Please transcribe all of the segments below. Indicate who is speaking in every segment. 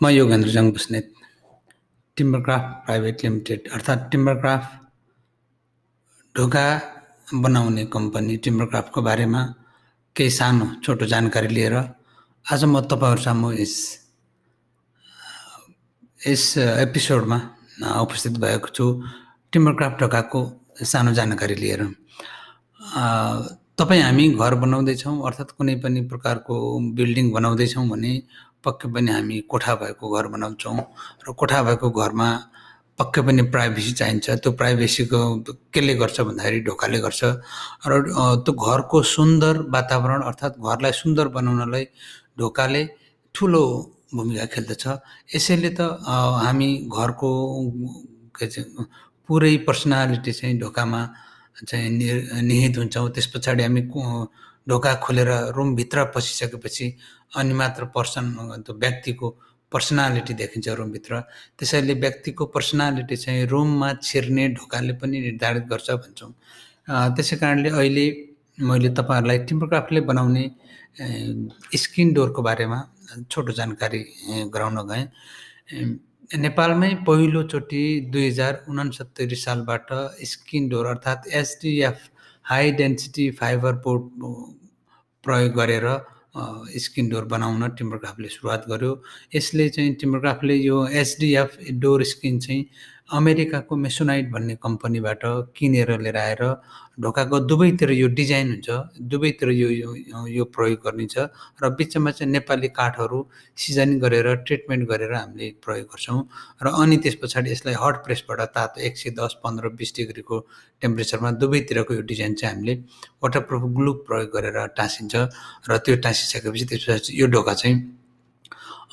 Speaker 1: म Yogendra Jung Basnet Timbercraft private limited अर्थात् Timbercraft ढोका बनाउने कम्पनी टिम्बरक्राफ्टको बारेमा केही सानो छोटो जानकारी लिएर आज म तपाईँहरू सामु यस यस एपिसोडमा उपस्थित भएको छु टिम्बरक्राफ्ट ढोकाको सानो जानकारी लिएर। तपाईँ हामी घर बनाउँदैछौँ अर्थात् कुनै पनि प्रकारको बिल्डिङ बनाउँदैछौँ भने पक्कै पनि हामी कोठा भएको घर बनाउँछौँ र कोठा भएको घरमा पक्कै पनि प्राइभेसी चाहिन्छ। त्यो प्राइभेसीको केले गर्छ भन्दाखेरि ढोकाले गर्छ। र त्यो घरको सुन्दर वातावरण अर्थात् घरलाई सुन्दर बनाउनलाई ढोकाले ठुलो भूमिका खेल्दछ। यसैले त हामी घरको के चाहिँ पुरै पर्सनालिटी चाहिँ ढोकामा चाहिँ निहित हुन्छौँ। त्यस पछाडि हामी ढोका खोलेर रुमभित्र पसिसकेपछि अनि मात्र पर्सन त्यो व्यक्तिको पर्सनालिटी देखिन्छ रुमभित्र त्यसैले व्यक्तिको पर्सनालिटी चाहिँ रुममा छिर्ने ढोकाले पनि निर्धारित गर्छ भन्छौँ। त्यसै कारणले अहिले मैले तपाईँहरूलाई टिम्बरक्राफ्टले बनाउने स्किन डोरको बारेमा छोटो जानकारी गराउन गएँ। नेपालमै पहिलोचोटि दुई हजार उनसत्तरी सालबाट स्किन डोर अर्थात् SDF high density fibre board प्रयोग गरेर स्किन डोर बनाउन टिम्बरक्राफ्टले सुरुवात गर्यो। यसले चाहिँ टिम्बरक्राफ्टले यो एसडिएफ डोर स्किन चाहिँ अमेरिकाको मेसोनाइट भन्ने कम्पनीबाट किनेर लिएर आएर ढोकाको दुवैतिर यो डिजाइन हुन्छ दुवैतिर यो यो प्रयोग गरिन्छ र बिचमा चाहिँ नेपाली काठहरू सिजनिङ गरेर ट्रिटमेन्ट गरेर हामीले प्रयोग गर्छौँ र अनि त्यस पछाडि यसलाई हट प्रेसबाट तातो एक सय दस पन्ध्र बिस डिग्रीको टेम्परेचरमा दुवैतिरको यो डिजाइन चाहिँ हामीले वाटरप्रुफ ग्लु प्रयोग गरेर टाँसिन्छ र त्यो टाँसिसकेपछि त्यस पछाडि यो ढोका चाहिँ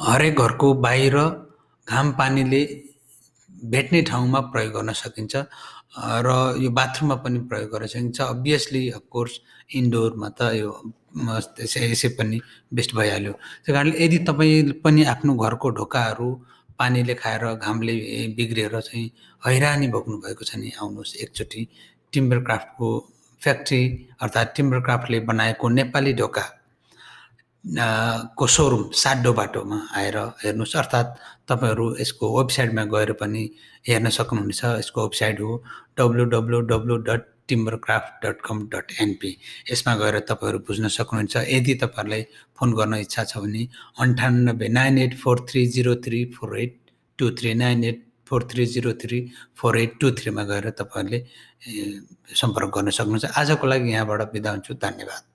Speaker 1: हरेक घरको बाहिर घाम पानीले भेट्ने ठाउँमा प्रयोग गर्न सकिन्छ र यो बाथरुममा पनि प्रयोग गर्न सकिन्छ। अभियसली अफकोर्स इन्डोरमा त यो त्यसै यसै पनि बेस्ट भइहाल्यो। त्यही कारणले यदि तपाईँ पनि आफ्नो घरको ढोकाहरू पानीले खाएर घामले बिग्रिएर चाहिँ हैरानी भोग्नु भएको छ नि आउनुहोस् एकचोटि। टिम्बर क्राफ्टको फ्याक्ट्री अर्थात् टिम्बर क्राफ्टले बनाएको नेपाली ढोका को सोरुम साड्डो बाटोमा आएर हेर्नुहोस्। अर्थात् तपाईँहरू यसको वेबसाइटमा गएर पनि हेर्न सक्नुहुनेछ। यसको वेबसाइट हो W W W dot timber craft dot com dot NP यसमा गएर तपाईँहरू बुझ्न सक्नुहुन्छ। यदि तपाईँहरूलाई फोन गर्न इच्छा छ भने अन्ठानब्बे nine eight four three zero three four eight two three nine eight four three zero three four eight two थ्रीमा गएर तपाईँहरूले सम्पर्क गर्न सक्नुहुन्छ। आजको लागि यहाँबाट बिदा हुन्छु। धन्यवाद।